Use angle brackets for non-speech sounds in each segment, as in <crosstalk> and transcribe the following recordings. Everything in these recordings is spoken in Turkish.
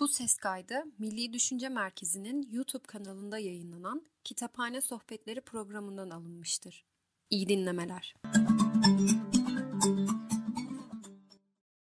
Bu ses kaydı Milli Düşünce Merkezi'nin YouTube kanalında yayınlanan Kitaphane Sohbetleri programından alınmıştır. İyi dinlemeler.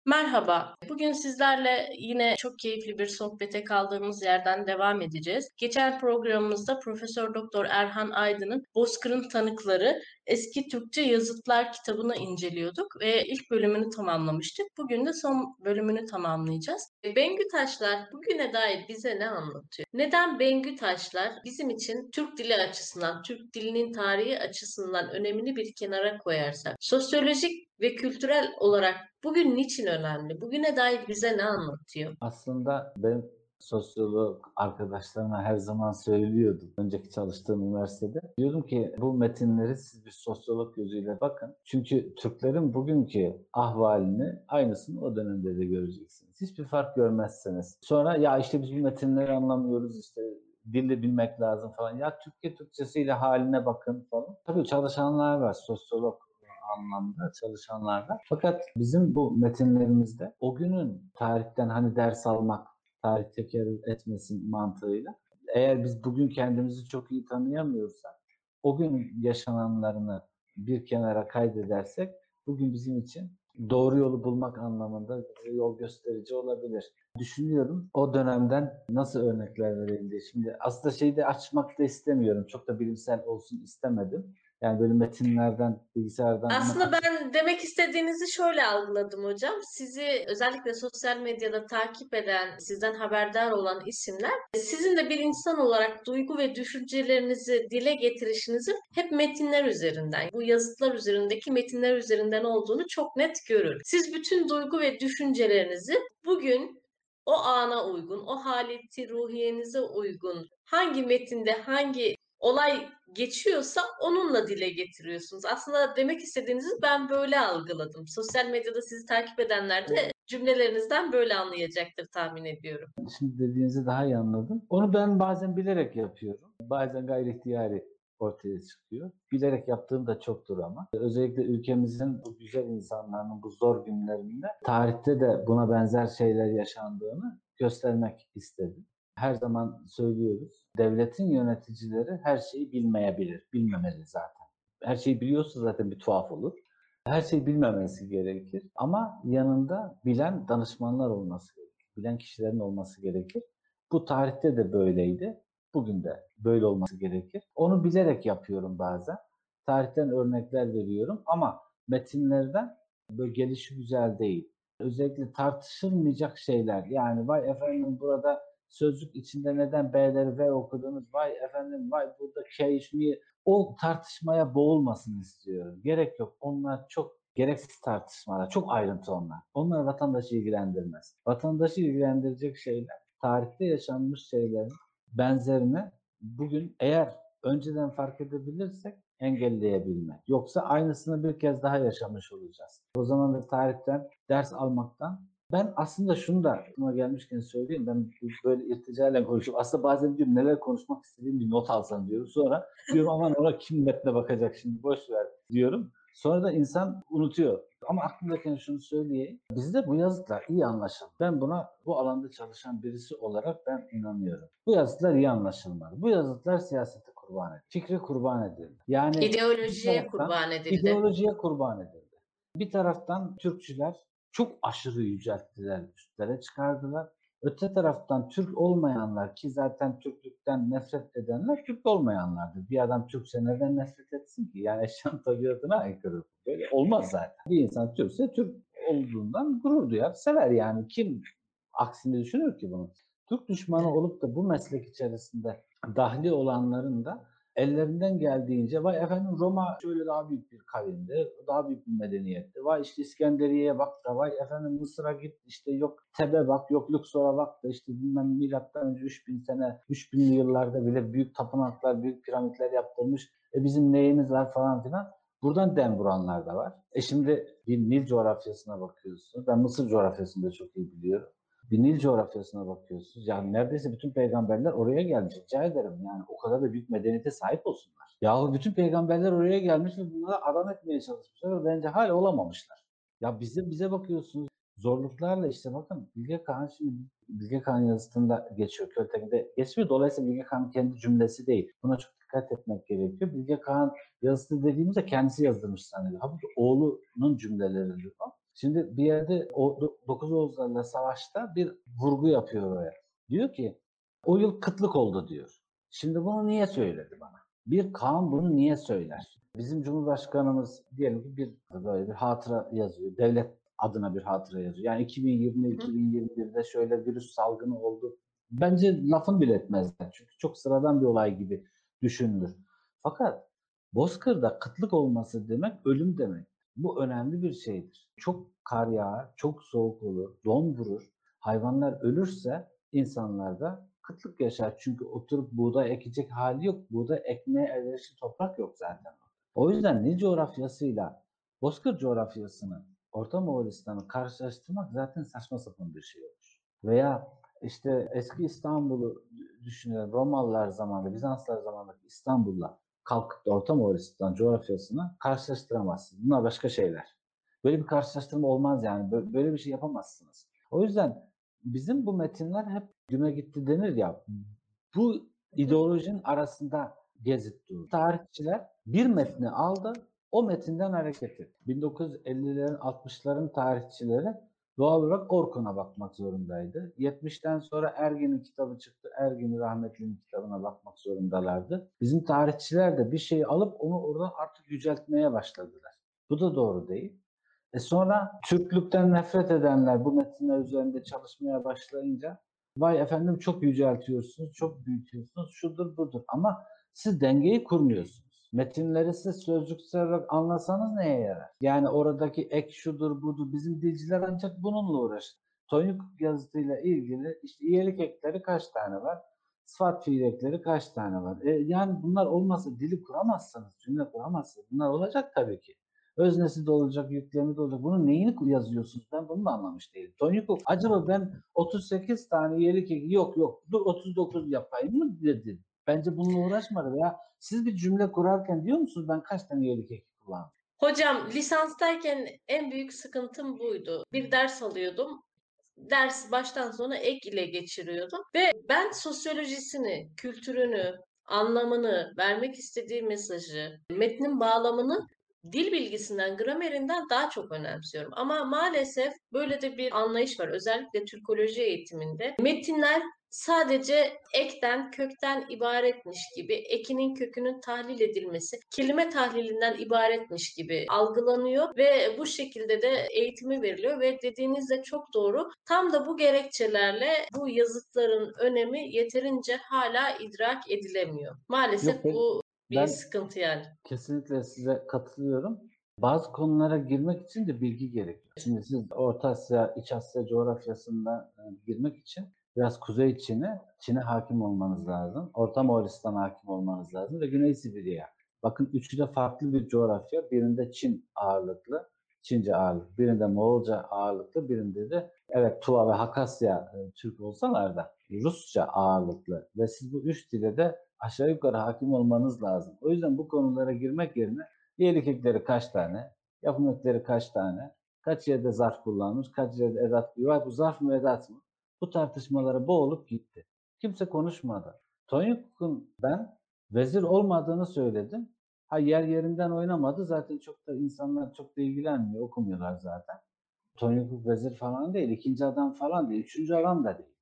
Merhaba. Bugün sizlerle yine çok keyifli bir sohbete kaldığımız yerden devam edeceğiz. Geçen programımızda Profesör Doktor Erhan Aydın'ın Bozkır'ın Tanıkları Eski Türkçe Yazıtlar kitabını inceliyorduk ve ilk bölümünü tamamlamıştık. Bugün de son bölümünü tamamlayacağız. Bengü Taşlar bugüne dair bize ne anlatıyor? Neden Bengü Taşlar bizim için Türk dili açısından, Türk dilinin tarihi açısından önemini bir kenara koyarsak, sosyolojik ve kültürel olarak bugün niçin önemli? Bugüne dair bize ne anlatıyor? Aslında ben sosyolog arkadaşlarıma her zaman söylüyordum. Önceki çalıştığım üniversitede. Diyordum ki bu metinleri siz bir sosyolog gözüyle bakın. Çünkü Türklerin bugünkü ahvalini aynısını o dönemde de göreceksiniz. Hiçbir fark görmezseniz. Sonra ya işte biz bu metinleri anlamıyoruz işte dili bilmek lazım falan. Ya Türkiye Türkçesiyle haline bakın falan. Tabii çalışanlar var, sosyolog anlamda çalışanlar var. Fakat bizim bu metinlerimizde o günün tarihten hani ders almak, tarih tekerrür etmesin mantığıyla eğer biz bugün kendimizi çok iyi tanıyamıyorsak o gün yaşananlarını bir kenara kaydedersek bugün bizim için doğru yolu bulmak anlamında yol gösterici olabilir. Düşünüyorum o dönemden nasıl örnekler verildi. Şimdi aslında şeyi de açmak da istemiyorum. Çok da bilimsel olsun istemedim. Yani böyle metinlerden, bilgisayardan... Aslında ben demek istediğinizi şöyle algıladım hocam. Sizi özellikle sosyal medyada takip eden, sizden haberdar olan isimler, sizin de bir insan olarak duygu ve düşüncelerinizi dile getirişinizin hep metinler üzerinden, bu yazıtlar üzerindeki metinler üzerinden olduğunu çok net görür. Siz bütün duygu ve düşüncelerinizi bugün o ana uygun, o haleti ruhiyenize uygun hangi metinde hangi olay geçiyorsa onunla dile getiriyorsunuz. Aslında demek istediğinizi ben böyle algıladım. Sosyal medyada sizi takip edenler de cümlelerinizden böyle anlayacaktır tahmin ediyorum. Şimdi dediğinizi daha iyi anladım. Onu ben bazen bilerek yapıyorum. Bazen gayri ihtiyari ortaya çıkıyor. Bilerek yaptığım da çoktur ama. Özellikle ülkemizin bu güzel insanların bu zor günlerinde tarihte de buna benzer şeyler yaşandığını göstermek istedim her zaman söylüyoruz. Devletin yöneticileri her şeyi bilmeyebilir. Bilmemeli zaten. Her şeyi biliyorsa zaten bir tuhaf olur. Her şeyi bilmemesi gerekir. Ama yanında bilen danışmanlar olması gerekir. Bilen kişilerin olması gerekir. Bu tarihte de böyleydi. Bugün de böyle olması gerekir. Onu bilerek yapıyorum bazen. Tarihten örnekler veriyorum ama metinlerden böyle gelişi güzel değil. Özellikle tartışılmayacak şeyler. Yani vay efendim burada sözlük içinde neden B'leri V okudunuz? Vay efendim vay burada K niye? O tartışmaya boğulmasın istiyorum. Gerek yok. Onlar çok gereksiz tartışmalar. Çok ayrıntı onlar. Onlar vatandaşı ilgilendirmez. Vatandaşı ilgilendirecek şeyler tarihte yaşanmış şeylerin benzerine bugün eğer önceden fark edebilirsek engelleyebilmek. Yoksa aynısını bir kez daha yaşamış olacağız. O zaman da tarihten ders almaktan ben aslında şunu da aklıma gelmişken söyleyeyim. Ben böyle irticayla konuşuyorum. Aslında bazen diyorum neler konuşmak istediğim bir not alsam diyorum. Sonra diyorum aman ona kim metne bakacak şimdi boş ver diyorum. Sonra da insan unutuyor. Ama aklımdayken şunu söyleyeyim. Bizde bu yazıtlar iyi anlaşıldı. Ben buna bu alanda çalışan birisi olarak ben inanıyorum. Bu yazıtlar iyi anlaşılmalı. Bu yazıtlar siyasete kurban edildi. Fikri kurban edildi. Yani ideolojiye kurban edildi. İdeolojiye kurban edildi. Bir taraftan Türkçüler çok aşırı yücelttiler, üstlere çıkardılar. Öte taraftan Türk olmayanlar ki zaten Türklükten nefret edenler Türk olmayanlardır. Bir adam Türkse neden nefret etsin ki? Yani eşyan tabiatına aykırı. Böyle olmaz zaten. Bir insan Türkse Türk olduğundan gurur duyar, sever yani. Kim aksini düşünür ki bunu? Türk düşmanı olup da bu meslek içerisinde dahli olanların da ellerinden geldiğince vay efendim Roma şöyle daha büyük bir kavimdi, daha büyük bir medeniyetti. Vay işte İskenderiye'ye bak da vay efendim Mısır'a git işte yok Tebe bak yok Luxor'a bak da işte bilmem milattan önce 3000 sene 3000'li yıllarda bile büyük tapınaklar, büyük piramitler yaptırmış. E bizim neyimiz var falan filan. Buradan dem vuranlar da var. E şimdi bir Nil coğrafyasına bakıyorsunuz. Ben Mısır coğrafyasını da çok iyi biliyorum bir Nil coğrafyasına bakıyorsunuz. Yani neredeyse bütün peygamberler oraya gelmiş. Rica ederim yani o kadar da büyük medeniyete sahip olsunlar. Yahu bütün peygamberler oraya gelmiş ve bunları adam etmeye çalışmışlar ve bence hala olamamışlar. Ya bize bize bakıyorsunuz zorluklarla işte bakın Bilge Kağan şimdi Bilge Kağan yazısında geçiyor. Költepe'de geçmiyor. Dolayısıyla Bilge Kağan'ın kendi cümlesi değil. Buna çok dikkat etmek gerekiyor. Bilge Kağan yazısı dediğimizde kendisi yazdırmış zannediyor. Halbuki oğlunun cümleleridir o. Şimdi bir yerde o Do- Dokuz Oğuzlarla savaşta bir vurgu yapıyor oraya. Diyor ki o yıl kıtlık oldu diyor. Şimdi bunu niye söyledi bana? Bir Kaan bunu niye söyler? Bizim Cumhurbaşkanımız diyelim ki bir böyle bir hatıra yazıyor. Devlet adına bir hatıra yazıyor. Yani 2020-2021'de şöyle virüs salgını oldu. Bence lafını bile etmezler. Çünkü çok sıradan bir olay gibi düşünülür. Fakat Bozkır'da kıtlık olması demek ölüm demek. Bu önemli bir şeydir. Çok kar yağar, çok soğuk olur, don vurur. Hayvanlar ölürse insanlar da kıtlık yaşar. Çünkü oturup buğday ekecek hali yok. Buğday ekmeye elverişli toprak yok zaten. O yüzden Nil coğrafyasıyla Bozkır coğrafyasını, Orta Moğolistan'ı karşılaştırmak zaten saçma sapan bir şey olur. Veya işte eski İstanbul'u düşünelim. Romalılar zamanında, Bizanslar zamanında İstanbul'la kalkıp da Orta Moğolistan coğrafyasını karşılaştıramazsınız. Bunlar başka şeyler. Böyle bir karşılaştırma olmaz yani. Bö- Böyle bir şey yapamazsınız. O yüzden bizim bu metinler hep güme gitti denir ya. Bu ideolojinin arasında gezip durur. Tarihçiler bir metni aldı, o metinden hareket etti. 1950'lerin 60'ların tarihçileri doğal olarak Orkun'a bakmak zorundaydı. 70'ten sonra Ergin'in kitabı çıktı. Ergin'in rahmetlinin kitabına bakmak zorundalardı. Bizim tarihçiler de bir şeyi alıp onu oradan artık yüceltmeye başladılar. Bu da doğru değil. E sonra Türklükten nefret edenler bu metinler üzerinde çalışmaya başlayınca vay efendim çok yüceltiyorsunuz, çok büyütüyorsunuz, şudur budur. Ama siz dengeyi kurmuyorsunuz. Metinleri siz sözcüksel olarak anlasanız neye yarar? Yani oradaki ek şudur budur. Bizim dilciler ancak bununla uğraşır. Tonyuk yazısıyla ilgili işte iyilik ekleri kaç tane var? Sıfat fiil ekleri kaç tane var? E, yani bunlar olmasa dili kuramazsınız, cümle kuramazsınız. Bunlar olacak tabii ki. Öznesi de olacak, yüklemi de olacak. Bunun neyini yazıyorsunuz? Ben bunu da anlamış değilim. Tonyuk acaba ben 38 tane iyilik eki yok yok dur 39 yapayım mı dedi. Bence bununla uğraşmadı veya siz bir cümle kurarken diyor musunuz ben kaç tane iyilik eki kullandım? Hocam lisanstayken en büyük sıkıntım buydu. Bir ders alıyordum. Ders baştan sona ek ile geçiriyordum. Ve ben sosyolojisini, kültürünü, anlamını, vermek istediği mesajı, metnin bağlamını dil bilgisinden, gramerinden daha çok önemsiyorum. Ama maalesef böyle de bir anlayış var. Özellikle Türkoloji eğitiminde. Metinler sadece ekten, kökten ibaretmiş gibi, ekinin kökünün tahlil edilmesi, kelime tahlilinden ibaretmiş gibi algılanıyor ve bu şekilde de eğitimi veriliyor ve dediğiniz de çok doğru. Tam da bu gerekçelerle bu yazıtların önemi yeterince hala idrak edilemiyor. Maalesef Yok, bu bir ben- sıkıntı yani. Kesinlikle size katılıyorum. Bazı konulara girmek için de bilgi gerekiyor. Şimdi siz Orta Asya, İç Asya coğrafyasında e, girmek için biraz Kuzey Çin'e, Çin'e hakim olmanız lazım. Orta Moğolistan'a hakim olmanız lazım ve Güney Sibirya. Bakın üçü de farklı bir coğrafya. Birinde Çin ağırlıklı, Çince ağırlıklı. Birinde Moğolca ağırlıklı, birinde de evet Tuva ve Hakasya e, Türk olsalar da Rusça ağırlıklı. Ve siz bu üç dile de aşağı yukarı hakim olmanız lazım. O yüzden bu konulara girmek yerine iyilik ekleri kaç tane, yapım ekleri kaç tane, kaç yerde zarf kullanmış, kaç yerde edat var, bu zarf mı edat mı? Bu tartışmalara boğulup gitti. Kimse konuşmadı. Tonyuk'un ben vezir olmadığını söyledim. Ha yer yerinden oynamadı. Zaten çok da insanlar çok da ilgilenmiyor, okumuyorlar zaten. Tonyuk vezir falan değil, ikinci adam falan değil, üçüncü adam da değil.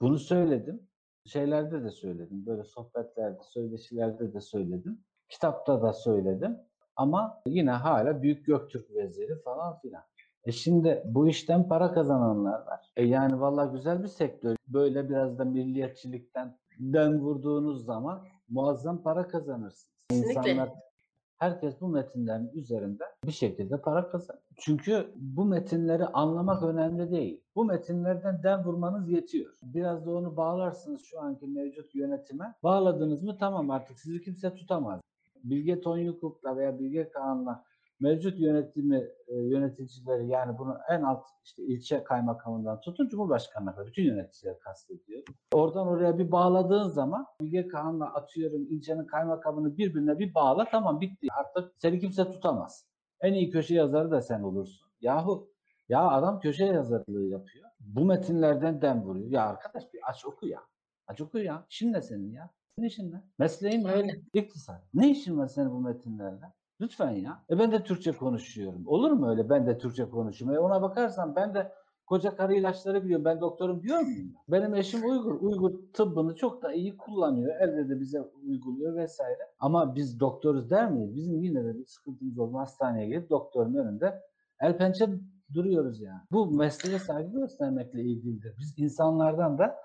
Bunu söyledim. Şeylerde de söyledim. Böyle sohbetlerde, söyleşilerde de söyledim. Kitapta da söyledim. Ama yine hala Büyük Göktürk veziri falan filan. E şimdi bu işten para kazananlar var. E yani vallahi güzel bir sektör. Böyle biraz da milliyetçilikten den vurduğunuz zaman muazzam para kazanırsınız. Kesinlikle. İnsanlar herkes bu metinlerin üzerinde bir şekilde para kazanır. Çünkü bu metinleri anlamak önemli değil. Bu metinlerden den vurmanız yetiyor. Biraz da onu bağlarsınız şu anki mevcut yönetime. Bağladınız mı tamam artık sizi kimse tutamaz. Bilge Tonyukuk'la veya Bilge Kağan'la mevcut yönetimi e, yöneticileri yani bunu en alt işte ilçe kaymakamından tutun Cumhurbaşkanı'na kadar bütün yöneticileri kastediyor. Oradan oraya bir bağladığın zaman Bilge Kağan'la atıyorum ilçenin kaymakamını birbirine bir bağla tamam bitti. Artık seni kimse tutamaz. En iyi köşe yazarı da sen olursun. Yahu Ya adam köşe yazarlığı yapıyor. Bu metinlerden dem vuruyor. Ya arkadaş bir aç oku ya. Aç oku ya. İşin ne senin ya? Ne işin ne? Mesleğin ne? İktisat. Ne işin var senin bu metinlerle? Lütfen ya. E ben de Türkçe konuşuyorum. Olur mu öyle? Ben de Türkçe konuşuyorum. E ona bakarsan ben de koca karı ilaçları biliyorum. Ben doktorum diyor muyum? Benim eşim Uygur. Uygur tıbbını çok da iyi kullanıyor. Elde de bize uyguluyor vesaire. Ama biz doktoruz der miyiz? Bizim yine de bir sıkıntımız oldu. Hastaneye gelip doktorun önünde el pençe duruyoruz yani. Bu mesleğe saygı göstermekle ilgilidir. Biz insanlardan da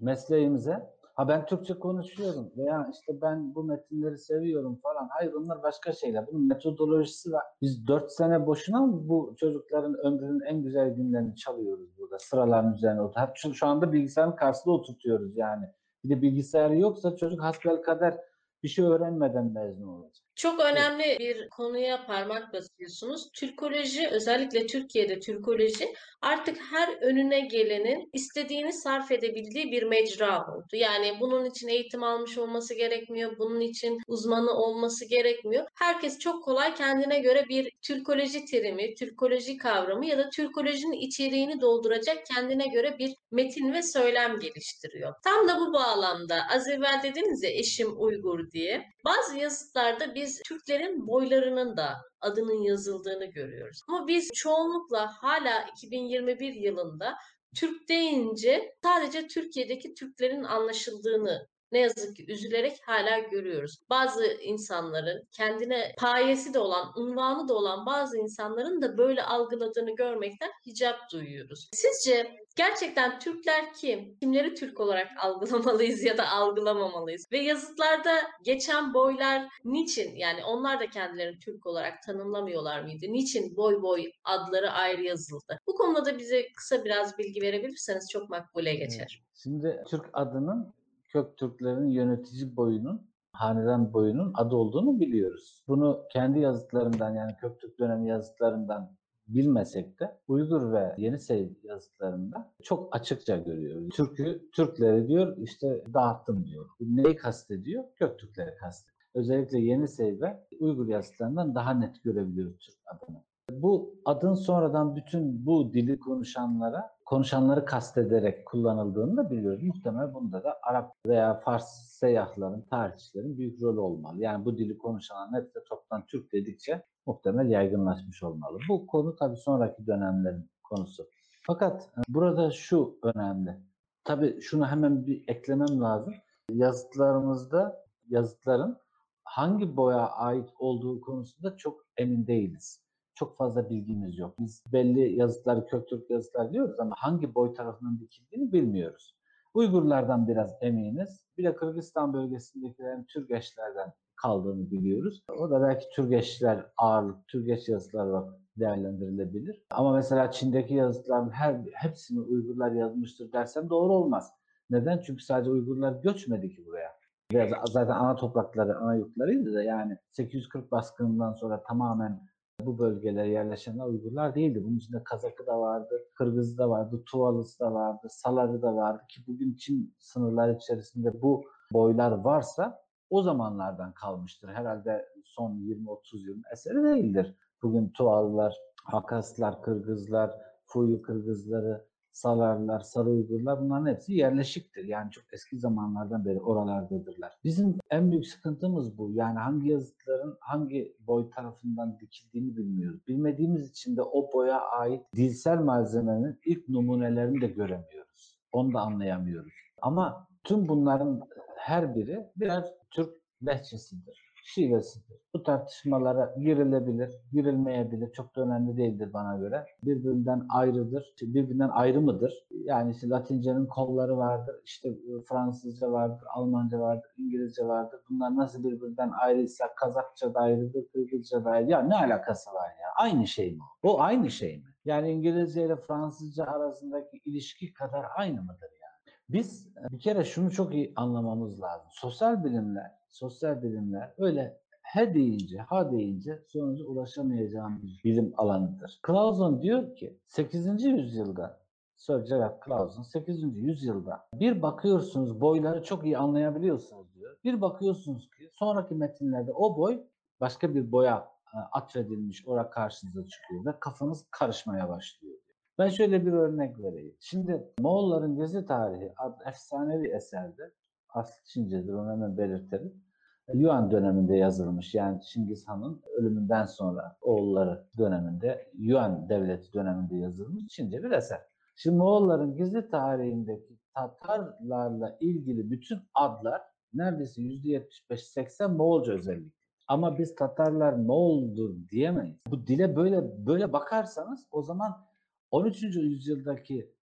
mesleğimize ha ben Türkçe konuşuyorum veya işte ben bu metinleri seviyorum falan. Hayır onlar başka şeyler. Bunun metodolojisi var. Biz dört sene boşuna mı bu çocukların ömrünün en güzel günlerini çalıyoruz burada sıraların üzerine otur. Hep şu, anda bilgisayarın karşısında oturtuyoruz yani. Bir de bilgisayarı yoksa çocuk hasbelkader bir şey öğrenmeden mezun olacak. Çok önemli bir konuya parmak basıyorsunuz. Türkoloji, özellikle Türkiye'de Türkoloji artık her önüne gelenin istediğini sarf edebildiği bir mecra oldu. Yani bunun için eğitim almış olması gerekmiyor, bunun için uzmanı olması gerekmiyor. Herkes çok kolay kendine göre bir Türkoloji terimi, Türkoloji kavramı ya da Türkolojinin içeriğini dolduracak kendine göre bir metin ve söylem geliştiriyor. Tam da bu bağlamda az evvel dediniz ya eşim Uygur diye. Bazı yazıtlarda biz Türklerin boylarının da adının yazıldığını görüyoruz. Ama biz çoğunlukla hala 2021 yılında Türk deyince sadece Türkiye'deki Türklerin anlaşıldığını ne yazık ki üzülerek hala görüyoruz. Bazı insanların kendine payesi de olan, unvanı da olan bazı insanların da böyle algıladığını görmekten hicap duyuyoruz. Sizce gerçekten Türkler kim? Kimleri Türk olarak <laughs> algılamalıyız ya da algılamamalıyız? Ve yazıtlarda geçen boylar niçin yani onlar da kendilerini Türk olarak tanımlamıyorlar mıydı? Niçin boy boy adları ayrı yazıldı? Bu konuda da bize kısa biraz bilgi verebilirseniz çok makbule geçer. Şimdi Türk adının Köktürklerin yönetici boyunun, hanedan boyunun adı olduğunu biliyoruz. Bunu kendi yazıtlarından yani Köktürk dönemi yazıtlarından bilmesek de Uygur ve Yenisey yazıtlarında çok açıkça görüyoruz. Türk'ü, Türkleri diyor işte dağıttım diyor. Neyi kastediyor? Köktürkleri kastediyor. Özellikle Yenisey ve Uygur yazıtlarından daha net görebiliyoruz Türk adını. Bu adın sonradan bütün bu dili konuşanlara, konuşanları kastederek kullanıldığını da biliyoruz. Muhtemelen bunda da Arap veya Fars seyyahların, tarihçilerin büyük rolü olmalı. Yani bu dili konuşanların hepsi toptan Türk dedikçe muhtemel yaygınlaşmış olmalı. Bu konu tabii sonraki dönemlerin konusu. Fakat e, burada şu önemli. Tabii şunu hemen bir eklemem lazım. Yazıtlarımızda yazıtların hangi boya ait olduğu konusunda çok emin değiliz çok fazla bilgimiz yok. Biz belli yazıtları, Köktürk yazıtlar diyoruz ama hangi boy tarafından dikildiğini bilmiyoruz. Uygurlardan biraz eminiz. Bir de Kırgızistan bölgesindekilerin Türgeçlerden kaldığını biliyoruz. O da belki Türgeçler ağırlık, Türgeç yazıtlar olarak değerlendirilebilir. Ama mesela Çin'deki yazıtların her hepsini Uygurlar yazmıştır dersem doğru olmaz. Neden? Çünkü sadece Uygurlar göçmedi ki buraya. Biraz zaten ana toprakları, ana yurtlarıydı da yani 840 baskınından sonra tamamen bu bölgelere yerleşenler Uygurlar değildi. Bunun içinde Kazakı da vardı, Kırgızı da vardı, Tuvalısı da vardı, Saları da vardı ki bugün Çin sınırları içerisinde bu boylar varsa o zamanlardan kalmıştır. Herhalde son 20-30 yılın eseri değildir. Bugün Tuvalılar, Hakaslar, Kırgızlar, Fuyu Kırgızları, Salarlar, Sarı Uygurlar bunların hepsi yerleşiktir. Yani çok eski zamanlardan beri oralardadırlar. Bizim en büyük sıkıntımız bu. Yani hangi yazıtların hangi boy tarafından dikildiğini bilmiyoruz. Bilmediğimiz için de o boya ait dilsel malzemenin ilk numunelerini de göremiyoruz. Onu da anlayamıyoruz. Ama tüm bunların her biri birer Türk lehçesidir şivesidir. Bu tartışmalara girilebilir, girilmeyebilir. Çok da önemli değildir bana göre. Birbirinden ayrıdır, birbirinden ayrı mıdır? Yani işte Latince'nin kolları vardır, işte Fransızca vardır, Almanca vardır, İngilizce vardır. Bunlar nasıl birbirinden ayrıysa Kazakça da ayrıdır, Kırgızca da ayrı. Ya ne alakası var ya? Aynı şey mi? O aynı şey mi? Yani İngilizce ile Fransızca arasındaki ilişki kadar aynı mıdır yani? Biz bir kere şunu çok iyi anlamamız lazım. Sosyal bilimler sosyal bilimler öyle he deyince, ha deyince sonuca ulaşamayacağım bir bilim alanıdır. Clausen diyor ki 8. yüzyılda Sir Gerard Clausen 8. yüzyılda bir bakıyorsunuz boyları çok iyi anlayabiliyorsunuz diyor. Bir bakıyorsunuz ki sonraki metinlerde o boy başka bir boya atfedilmiş olarak karşınıza çıkıyor ve kafanız karışmaya başlıyor. Ben şöyle bir örnek vereyim. Şimdi Moğolların Gezi Tarihi adlı efsanevi eserde aslı Çincedir onu hemen belirtelim. Yuan döneminde yazılmış. Yani Çingiz Han'ın ölümünden sonra oğulları döneminde, Yuan devleti döneminde yazılmış Çince bir eser. Şimdi Moğolların gizli tarihindeki Tatarlarla ilgili bütün adlar neredeyse %75-80 Moğolca özellik. Ama biz Tatarlar Moğoldur diyemeyiz. Bu dile böyle böyle bakarsanız o zaman 13. yüzyıldaki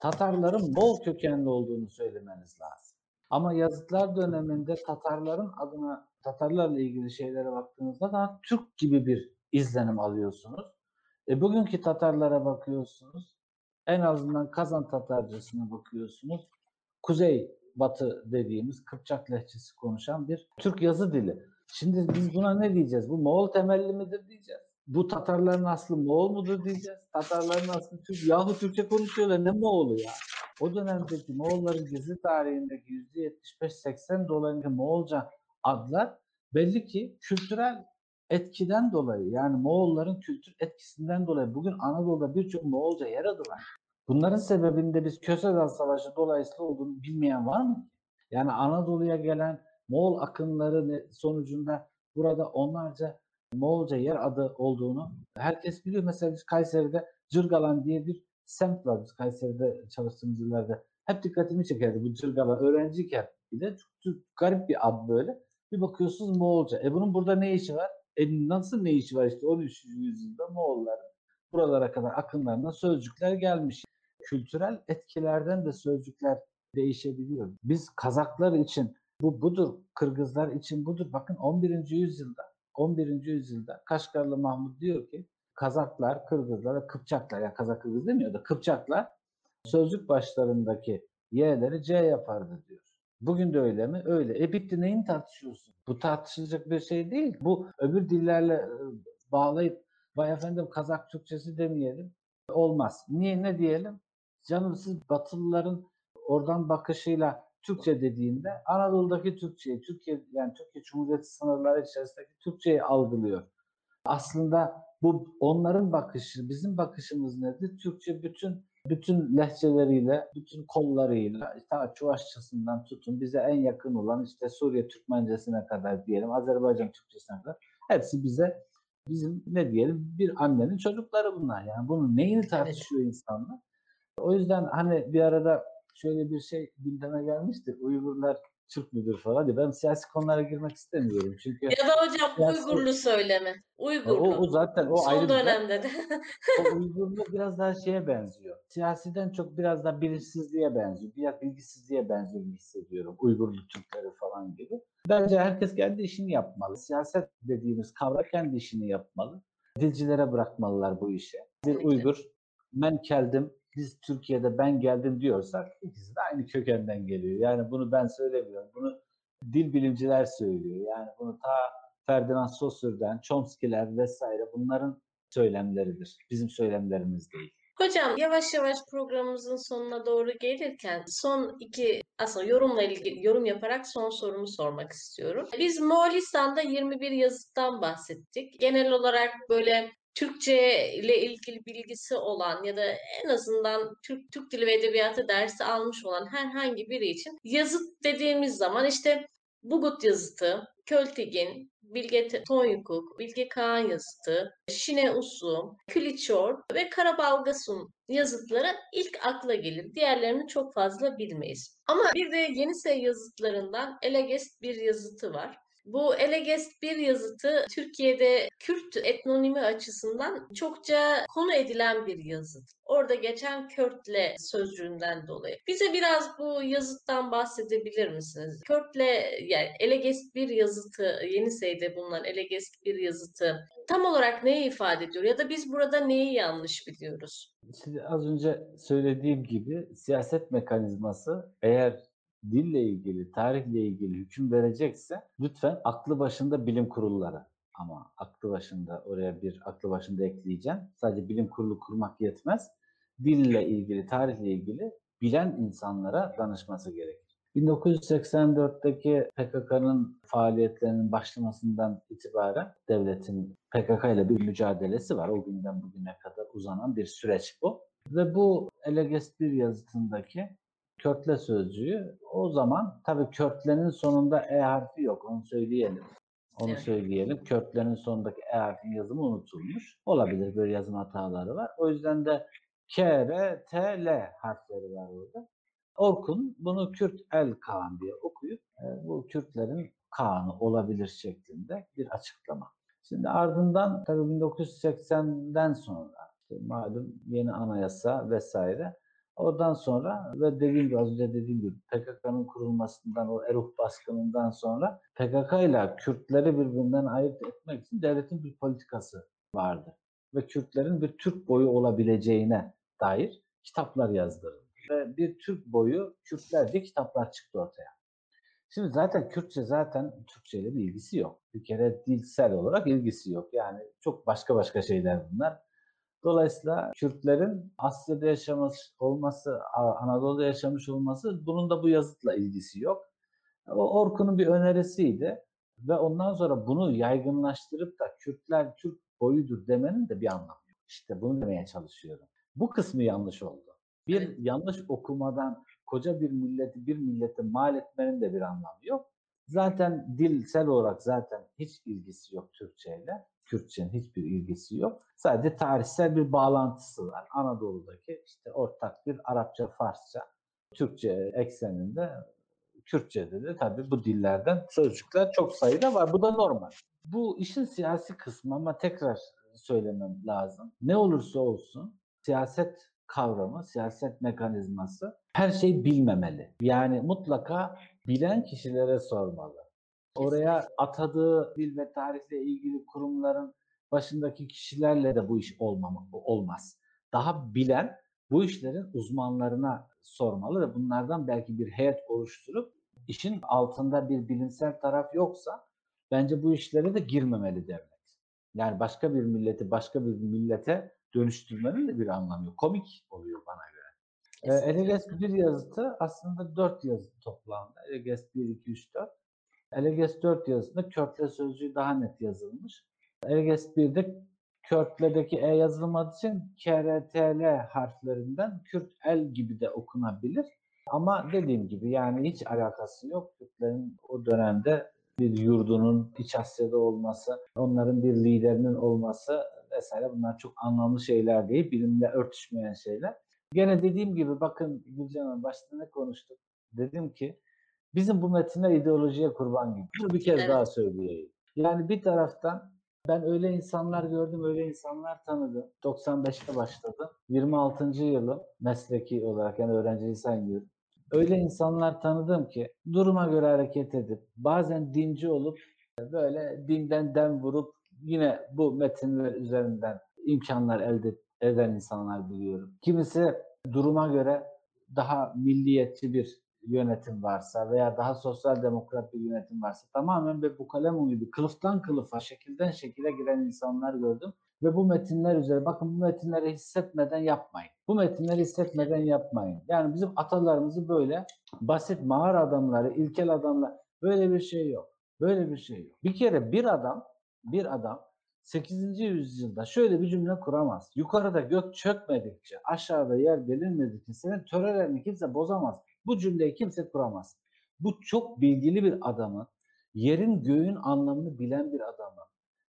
Tatarların Moğol kökenli olduğunu söylemeniz lazım. Ama yazıtlar döneminde Tatarların adına Tatarlarla ilgili şeylere baktığınızda daha Türk gibi bir izlenim alıyorsunuz. E, bugünkü Tatarlara bakıyorsunuz. En azından Kazan Tatarcasına bakıyorsunuz. Kuzey Batı dediğimiz Kıpçak lehçesi konuşan bir Türk yazı dili. Şimdi biz buna ne diyeceğiz? Bu Moğol temelli midir diyeceğiz. Bu Tatarların aslı Moğol mudur diyeceğiz. Tatarların aslı Türk. Yahu Türkçe konuşuyorlar ne Moğol'u ya? O dönemdeki Moğolların gizli tarihindeki %75-80 dolayında Moğolca adlar belli ki kültürel etkiden dolayı yani Moğolların kültür etkisinden dolayı bugün Anadolu'da birçok Moğolca yer adı var. Bunların sebebinde biz Kösedan Savaşı dolayısıyla olduğunu bilmeyen var mı? Yani Anadolu'ya gelen Moğol akınları sonucunda burada onlarca Moğolca yer adı olduğunu herkes biliyor. Mesela biz Kayseri'de Cırgalan diye bir semt var. Biz Kayseri'de çalıştığımız yıllarda hep dikkatimi çekerdi bu Cırgalan öğrenciyken. Bir de çok, çok garip bir ad böyle. Bir bakıyorsunuz Moğolca. E bunun burada ne işi var? E nasıl ne işi var işte 13. yüzyılda Moğolların buralara kadar akınlarına sözcükler gelmiş. Kültürel etkilerden de sözcükler değişebiliyor. Biz Kazaklar için bu budur, Kırgızlar için budur. Bakın 11. yüzyılda 11. yüzyılda Kaşgarlı Mahmut diyor ki Kazaklar, Kırgızlar ve Kıpçaklar ya Kazak Kırgız demiyor da Kıpçaklar sözcük başlarındaki y'leri c yapardı diyor. Bugün de öyle mi? Öyle. E bitti neyin tartışıyorsun? Bu tartışılacak bir şey değil. Bu öbür dillerle bağlayıp vay efendim Kazak Türkçesi demeyelim. Olmaz. Niye ne diyelim? Canım siz Batılıların oradan bakışıyla Türkçe dediğinde Anadolu'daki Türkçeyi, Türkiye yani Türkiye Cumhuriyeti sınırları içerisindeki Türkçeyi algılıyor. Aslında bu onların bakışı, bizim bakışımız nedir? Türkçe bütün bütün lehçeleriyle, bütün kollarıyla, ta Çuvaşçasından tutun bize en yakın olan işte Suriye Türkmencesine kadar diyelim, Azerbaycan Türkçesine kadar hepsi bize bizim ne diyelim bir annenin çocukları bunlar. Yani bunun neyini tartışıyor evet. insanlar? O yüzden hani bir arada şöyle bir şey gündeme gelmişti. Uygurlar Türk müdür falan diye. Ben siyasi konulara girmek istemiyorum. Çünkü ya da hocam siyasi... Uygurlu söyleme. Uygurlu. O, o zaten o Son ayrı dönemde de. o Uygurlu biraz daha şeye benziyor. Siyasiden çok biraz daha bilinçsizliğe benziyor. Biraz bilgisizliğe benziyor hissediyorum. Uygurlu Türkleri falan gibi. Bence herkes kendi işini yapmalı. Siyaset dediğimiz kavram kendi işini yapmalı. Dilcilere bırakmalılar bu işe. Bir Uygur, ben keldim, biz Türkiye'de ben geldim diyorsak ikisi de aynı kökenden geliyor. Yani bunu ben söylemiyorum. Bunu dil bilimciler söylüyor. Yani bunu ta Ferdinand Saussure'den, Chomsky'ler vesaire bunların söylemleridir. Bizim söylemlerimiz değil. Hocam yavaş yavaş programımızın sonuna doğru gelirken son iki aslında yorumla ilgili yorum yaparak son sorumu sormak istiyorum. Biz Moğolistan'da 21 yazıttan bahsettik. Genel olarak böyle Türkçe ile ilgili bilgisi olan ya da en azından Türk, Türk Dili ve Edebiyatı dersi almış olan herhangi biri için yazıt dediğimiz zaman işte Bugut yazıtı, Költigin, Bilge Tonyukuk, Bilge Kağan yazıtı, Şine Usu, Küliçor ve Karabalgasun yazıtları ilk akla gelir. Diğerlerini çok fazla bilmeyiz. Ama bir de Yenisey yazıtlarından Elegest bir yazıtı var. Bu Elegest bir yazıtı Türkiye'de Kürt etnonimi açısından çokça konu edilen bir yazıt. Orada geçen Körtle sözcüğünden dolayı. Bize biraz bu yazıttan bahsedebilir misiniz? Körtle yani Elegest bir yazıtı, Yenisey'de bulunan Elegest bir yazıtı tam olarak neyi ifade ediyor ya da biz burada neyi yanlış biliyoruz? Şimdi az önce söylediğim gibi siyaset mekanizması eğer dille ilgili, tarihle ilgili hüküm verecekse lütfen aklı başında bilim kurulları ama aklı başında oraya bir aklı başında ekleyeceğim. Sadece bilim kurulu kurmak yetmez. Dille ilgili, tarihle ilgili bilen insanlara danışması gerekir. 1984'teki PKK'nın faaliyetlerinin başlamasından itibaren devletin PKK ile bir mücadelesi var. O günden bugüne kadar uzanan bir süreç bu. Ve bu Eleges bir yazıtındaki körtle sözcüğü o zaman tabii körtlenin sonunda E harfi yok onu söyleyelim. Onu Evet. söyleyelim. Körtlerin sonundaki E harfin yazımı unutulmuş. Olabilir böyle yazım hataları var. O yüzden de K, R, T, L harfleri var orada. Orkun bunu Kürt El Kaan diye okuyup e, bu Kürtlerin Kaan'ı olabilir şeklinde bir açıklama. Şimdi ardından tabii 1980'den sonra işte malum yeni anayasa vesaire Oradan sonra ve dediğim gibi az önce dediğim gibi PKK'nın kurulmasından o Eruh baskınından sonra PKK ile Kürtleri birbirinden ayırt etmek için devletin bir politikası vardı. Ve Kürtlerin bir Türk boyu olabileceğine dair kitaplar yazdırıldı. Ve bir Türk boyu Kürtler diye kitaplar çıktı ortaya. Şimdi zaten Kürtçe zaten Türkçe ile bir ilgisi yok. Bir kere dilsel olarak ilgisi yok. Yani çok başka başka şeyler bunlar. Dolayısıyla Kürtlerin Asya'da yaşamış olması, Anadolu'da yaşamış olması bunun da bu yazıtla ilgisi yok. O Orkun'un bir önerisiydi ve ondan sonra bunu yaygınlaştırıp da Kürtler Türk boyudur demenin de bir anlamı yok. İşte bunu demeye çalışıyorum. Bu kısmı yanlış oldu. Bir Evet. yanlış okumadan koca bir milleti bir millete mal etmenin de bir anlamı yok. Zaten dilsel olarak zaten hiç ilgisi yok Türkçeyle. Kürtçenin hiçbir ilgisi yok. Sadece tarihsel bir bağlantısı var. Anadolu'daki işte ortak bir Arapça, Farsça, Türkçe ekseninde Kürtçe'de de tabii bu dillerden sözcükler çok sayıda var. Bu da normal. Bu işin siyasi kısmı ama tekrar söylemem lazım. Ne olursa olsun siyaset kavramı, siyaset mekanizması her şeyi bilmemeli. Yani mutlaka bilen kişilere sormalı. Oraya atadığı dil ve tarihle ilgili kurumların başındaki kişilerle de bu iş olmama, olmaz. Daha bilen bu işlerin uzmanlarına sormalı ve bunlardan belki bir heyet oluşturup işin altında bir bilimsel taraf yoksa bence bu işlere de girmemeli devlet. Yani başka bir milleti başka bir millete dönüştürmenin de bir anlamı yok. Komik oluyor bana göre. Ee, Eleges bir yazıtı aslında dört yazıtı toplamda. Eleges 1, 2, 3, 4. Eleges 4 yazısında Körtle sözcüğü daha net yazılmış. Eleges 1'de Körtle'deki E yazılmadığı için KRTL harflerinden Kürt el gibi de okunabilir. Ama dediğim gibi yani hiç alakası yok. Kürtlerin o dönemde bir yurdunun İç Asya'da olması, onların bir liderinin olması vesaire bunlar çok anlamlı şeyler değil, bilimle örtüşmeyen şeyler. Gene dediğim gibi bakın Gülcan başta ne konuştuk? Dedim ki bizim bu metinler ideolojiye kurban gibi. Bunu bir kez Evet. daha söyleyeyim. Yani bir taraftan ben öyle insanlar gördüm, öyle insanlar tanıdım. 95'te başladım. 26. yılım mesleki olarak yani öğrenciliği saymıyorum. Öyle insanlar tanıdım ki duruma göre hareket edip bazen dinci olup böyle dinden dem vurup yine bu metinler üzerinden imkanlar elde eden insanlar biliyorum. Kimisi duruma göre daha milliyetçi bir yönetim varsa veya daha sosyal demokrat bir yönetim varsa tamamen ve bu kalem gibi kılıftan kılıfa, şekilden şekile giren insanlar gördüm. Ve bu metinler üzere bakın bu metinleri hissetmeden yapmayın. Bu metinleri hissetmeden yapmayın. Yani bizim atalarımızı böyle basit mağara adamları, ilkel adamlar böyle bir şey yok. Böyle bir şey yok. Bir kere bir adam, bir adam 8. yüzyılda şöyle bir cümle kuramaz. Yukarıda gök çökmedikçe, aşağıda yer delinmedikçe senin törelerini kimse bozamaz. Bu cümleyi kimse kuramaz. Bu çok bilgili bir adamın, yerin göğün anlamını bilen bir adamın,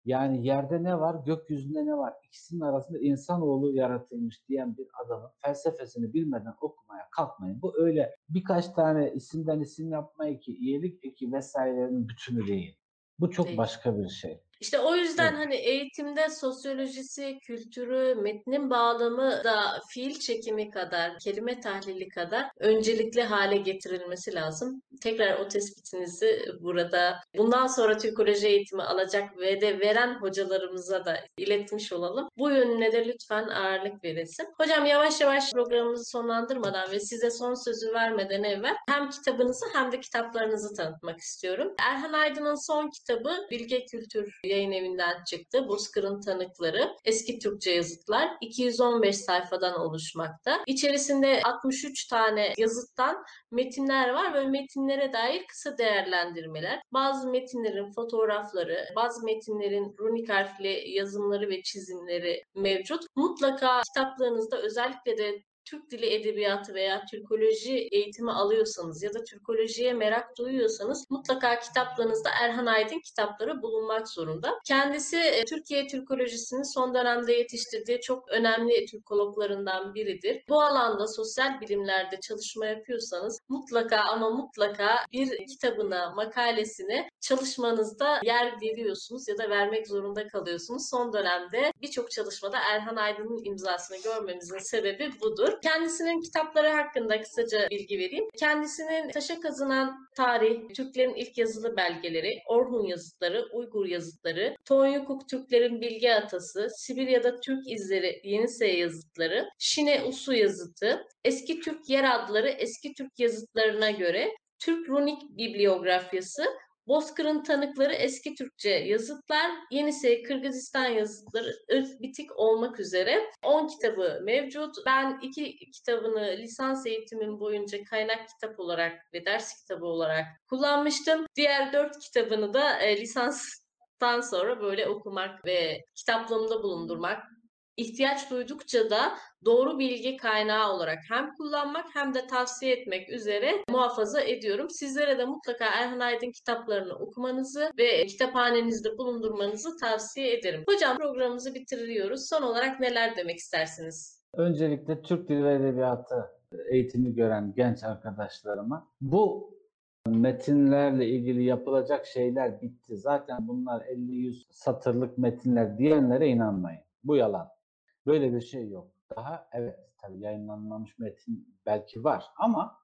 yani yerde ne var, gökyüzünde ne var, ikisinin arasında insanoğlu yaratılmış diyen bir adamın felsefesini bilmeden okumaya kalkmayın. Bu öyle birkaç tane isimden isim yapma eki, iyilik eki vesairenin bütünü değil. Bu çok Değil. başka bir şey. İşte o yüzden Evet. hani eğitimde sosyolojisi, kültürü, metnin bağlamı da fiil çekimi kadar, kelime tahlili kadar öncelikli hale getirilmesi lazım. Tekrar o tespitinizi burada bundan sonra Türkoloji eğitimi alacak ve de veren hocalarımıza da iletmiş olalım. Bu yönüne de lütfen ağırlık verilsin. Hocam yavaş yavaş programımızı sonlandırmadan ve size son sözü vermeden evvel hem kitabınızı hem de kitaplarınızı tanıtmak istiyorum. Erhan Aydın'ın son kitabı Bilge Kültür yayın evinden çıktı. Bozkır'ın Tanıkları. Eski Türkçe yazıtlar. 215 sayfadan oluşmakta. İçerisinde 63 tane yazıttan metinler var ve metinlere dair kısa değerlendirmeler. Bazı metinlerin fotoğrafları, bazı metinlerin runik harfli yazımları ve çizimleri mevcut. Mutlaka kitaplarınızda özellikle de Türk Dili Edebiyatı veya Türkoloji eğitimi alıyorsanız ya da Türkolojiye merak duyuyorsanız mutlaka kitaplarınızda Erhan Aydın kitapları bulunmak zorunda. Kendisi e, Türkiye Türkolojisi'nin son dönemde yetiştirdiği çok önemli Türkologlarından biridir. Bu alanda sosyal bilimlerde çalışma yapıyorsanız mutlaka ama mutlaka bir kitabına, makalesine çalışmanızda yer veriyorsunuz ya da vermek zorunda kalıyorsunuz. Son dönemde birçok çalışmada Erhan Aydın'ın imzasını görmemizin sebebi budur. Kendisinin kitapları hakkında kısaca bilgi vereyim. Kendisinin taşa kazınan tarih, Türklerin ilk yazılı belgeleri, Orhun yazıtları, Uygur yazıtları, Tonyukuk Türklerin bilgi atası, Sibirya'da Türk izleri, Yenisey yazıtları, Şine Usu yazıtı, Eski Türk yer adları eski Türk yazıtlarına göre Türk runik bibliografyası Bozkır'ın tanıkları eski Türkçe yazıtlar, Yenisey Kırgızistan yazıtları bitik olmak üzere 10 kitabı mevcut. Ben iki kitabını lisans eğitimim boyunca kaynak kitap olarak ve ders kitabı olarak kullanmıştım. Diğer 4 kitabını da e, lisanstan sonra böyle okumak ve kitaplığımda bulundurmak ihtiyaç duydukça da doğru bilgi kaynağı olarak hem kullanmak hem de tavsiye etmek üzere muhafaza ediyorum. Sizlere de mutlaka Erhan Aydın kitaplarını okumanızı ve kitaphanenizde bulundurmanızı tavsiye ederim. Hocam programımızı bitiriyoruz. Son olarak neler demek istersiniz? Öncelikle Türk Dili ve Edebiyatı eğitimi gören genç arkadaşlarıma bu metinlerle ilgili yapılacak şeyler bitti. Zaten bunlar 50-100 satırlık metinler diyenlere inanmayın. Bu yalan. Böyle bir şey yok. Daha evet tabii yayınlanmamış metin belki var ama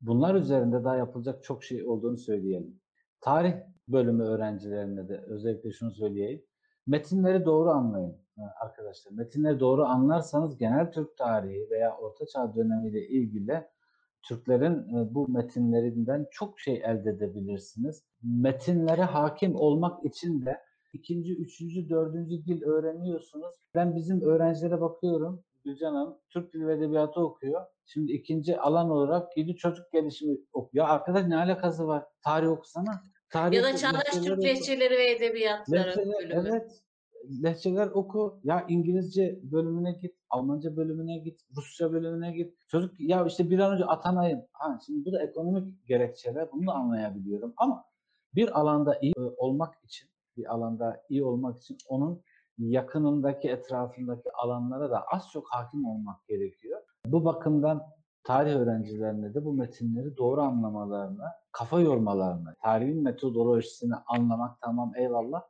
bunlar üzerinde daha yapılacak çok şey olduğunu söyleyelim. Tarih bölümü öğrencilerine de özellikle şunu söyleyeyim. Metinleri doğru anlayın arkadaşlar. Metinleri doğru anlarsanız genel Türk tarihi veya Orta Çağ dönemiyle ilgili Türklerin bu metinlerinden çok şey elde edebilirsiniz. Metinlere hakim olmak için de ikinci, üçüncü, dördüncü dil öğreniyorsunuz. Ben bizim öğrencilere bakıyorum. Gülcan Hanım Türk Dili ve Edebiyatı okuyor. Şimdi ikinci alan olarak yedi çocuk gelişimi okuyor. Ya arkadaş ne alakası var? Tarih okusana. Tarih ya da Çağdaş Türk. Lehçeleri ve Edebiyatları Lehçeler, bölümü. evet. Lehçeler oku. Ya İngilizce bölümüne git. Almanca bölümüne git. Rusça bölümüne git. Çocuk ya işte bir an önce atanayım. Ha, şimdi bu da ekonomik gerekçeler. Bunu da anlayabiliyorum. Ama bir alanda iyi e, olmak için bir alanda iyi olmak için onun yakınındaki, etrafındaki alanlara da az çok hakim olmak gerekiyor. Bu bakımdan tarih öğrencilerine de bu metinleri doğru anlamalarını, kafa yormalarını, tarihin metodolojisini anlamak tamam eyvallah.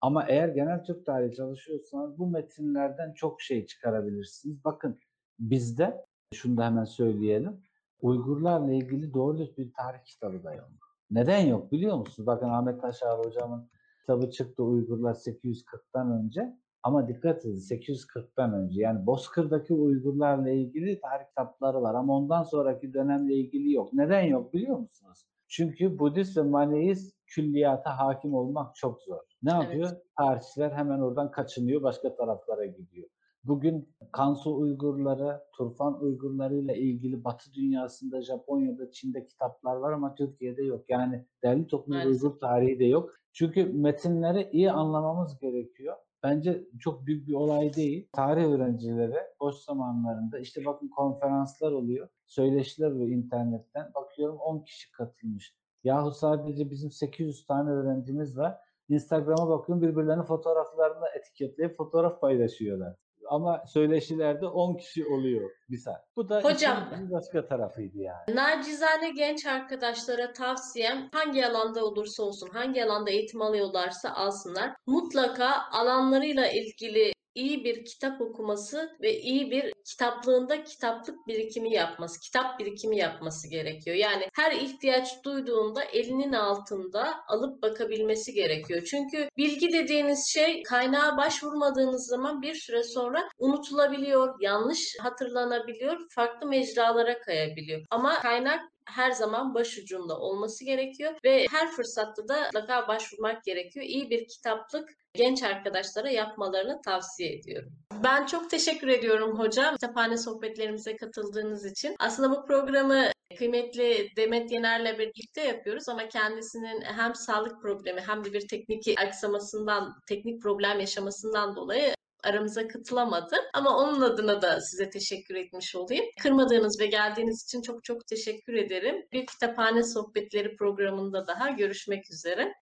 Ama eğer genel Türk tarihi çalışıyorsanız bu metinlerden çok şey çıkarabilirsiniz. Bakın bizde, şunu da hemen söyleyelim, Uygurlarla ilgili doğru bir tarih kitabı da yok. Neden yok biliyor musunuz? Bakın Ahmet Taşar hocamın kitabı çıktı Uygurlar 840'tan önce. Ama dikkat edin 840'tan önce yani Bozkır'daki Uygurlarla ilgili tarih kitapları var ama ondan sonraki dönemle ilgili yok. Neden yok biliyor musunuz? Çünkü Budist ve Maneist külliyata hakim olmak çok zor. Ne Evet. yapıyor? Tarihçiler hemen oradan kaçınıyor, başka taraflara gidiyor. Bugün Kansu Uygurları, Turfan Uygurları ile ilgili Batı dünyasında, Japonya'da, Çin'de kitaplar var ama Türkiye'de yok. Yani derli toplu Maalesef. Uygur tarihi de yok. Çünkü metinleri iyi anlamamız gerekiyor. Bence çok büyük bir olay değil. Tarih öğrencileri boş zamanlarında işte bakın konferanslar oluyor. Söyleşiler oluyor internetten. Bakıyorum 10 kişi katılmış. Yahu sadece bizim 800 tane öğrencimiz var. Instagram'a bakıyorum birbirlerinin fotoğraflarını etiketleyip fotoğraf paylaşıyorlar. Ama söyleşilerde 10 kişi oluyor bir saat. Bu da Hocam. bir başka tarafıydı yani. Nacizane genç arkadaşlara tavsiyem hangi alanda olursa olsun, hangi alanda eğitim alıyorlarsa alsınlar. Mutlaka alanlarıyla ilgili iyi bir kitap okuması ve iyi bir kitaplığında kitaplık birikimi yapması, kitap birikimi yapması gerekiyor. Yani her ihtiyaç duyduğunda elinin altında alıp bakabilmesi gerekiyor. Çünkü bilgi dediğiniz şey kaynağa başvurmadığınız zaman bir süre sonra unutulabiliyor, yanlış hatırlanabiliyor, farklı mecralara kayabiliyor. Ama kaynak her zaman başucunda olması gerekiyor ve her fırsatta da mutlaka başvurmak gerekiyor. İyi bir kitaplık genç arkadaşlara yapmalarını tavsiye ediyorum. Ben çok teşekkür ediyorum hocam. Kütüphane sohbetlerimize katıldığınız için. Aslında bu programı kıymetli Demet Yener'le birlikte yapıyoruz ama kendisinin hem sağlık problemi hem de bir teknik aksamasından, teknik problem yaşamasından dolayı aramıza katılamadı. Ama onun adına da size teşekkür etmiş olayım. Kırmadığınız ve geldiğiniz için çok çok teşekkür ederim. Bir kütüphane sohbetleri programında daha görüşmek üzere.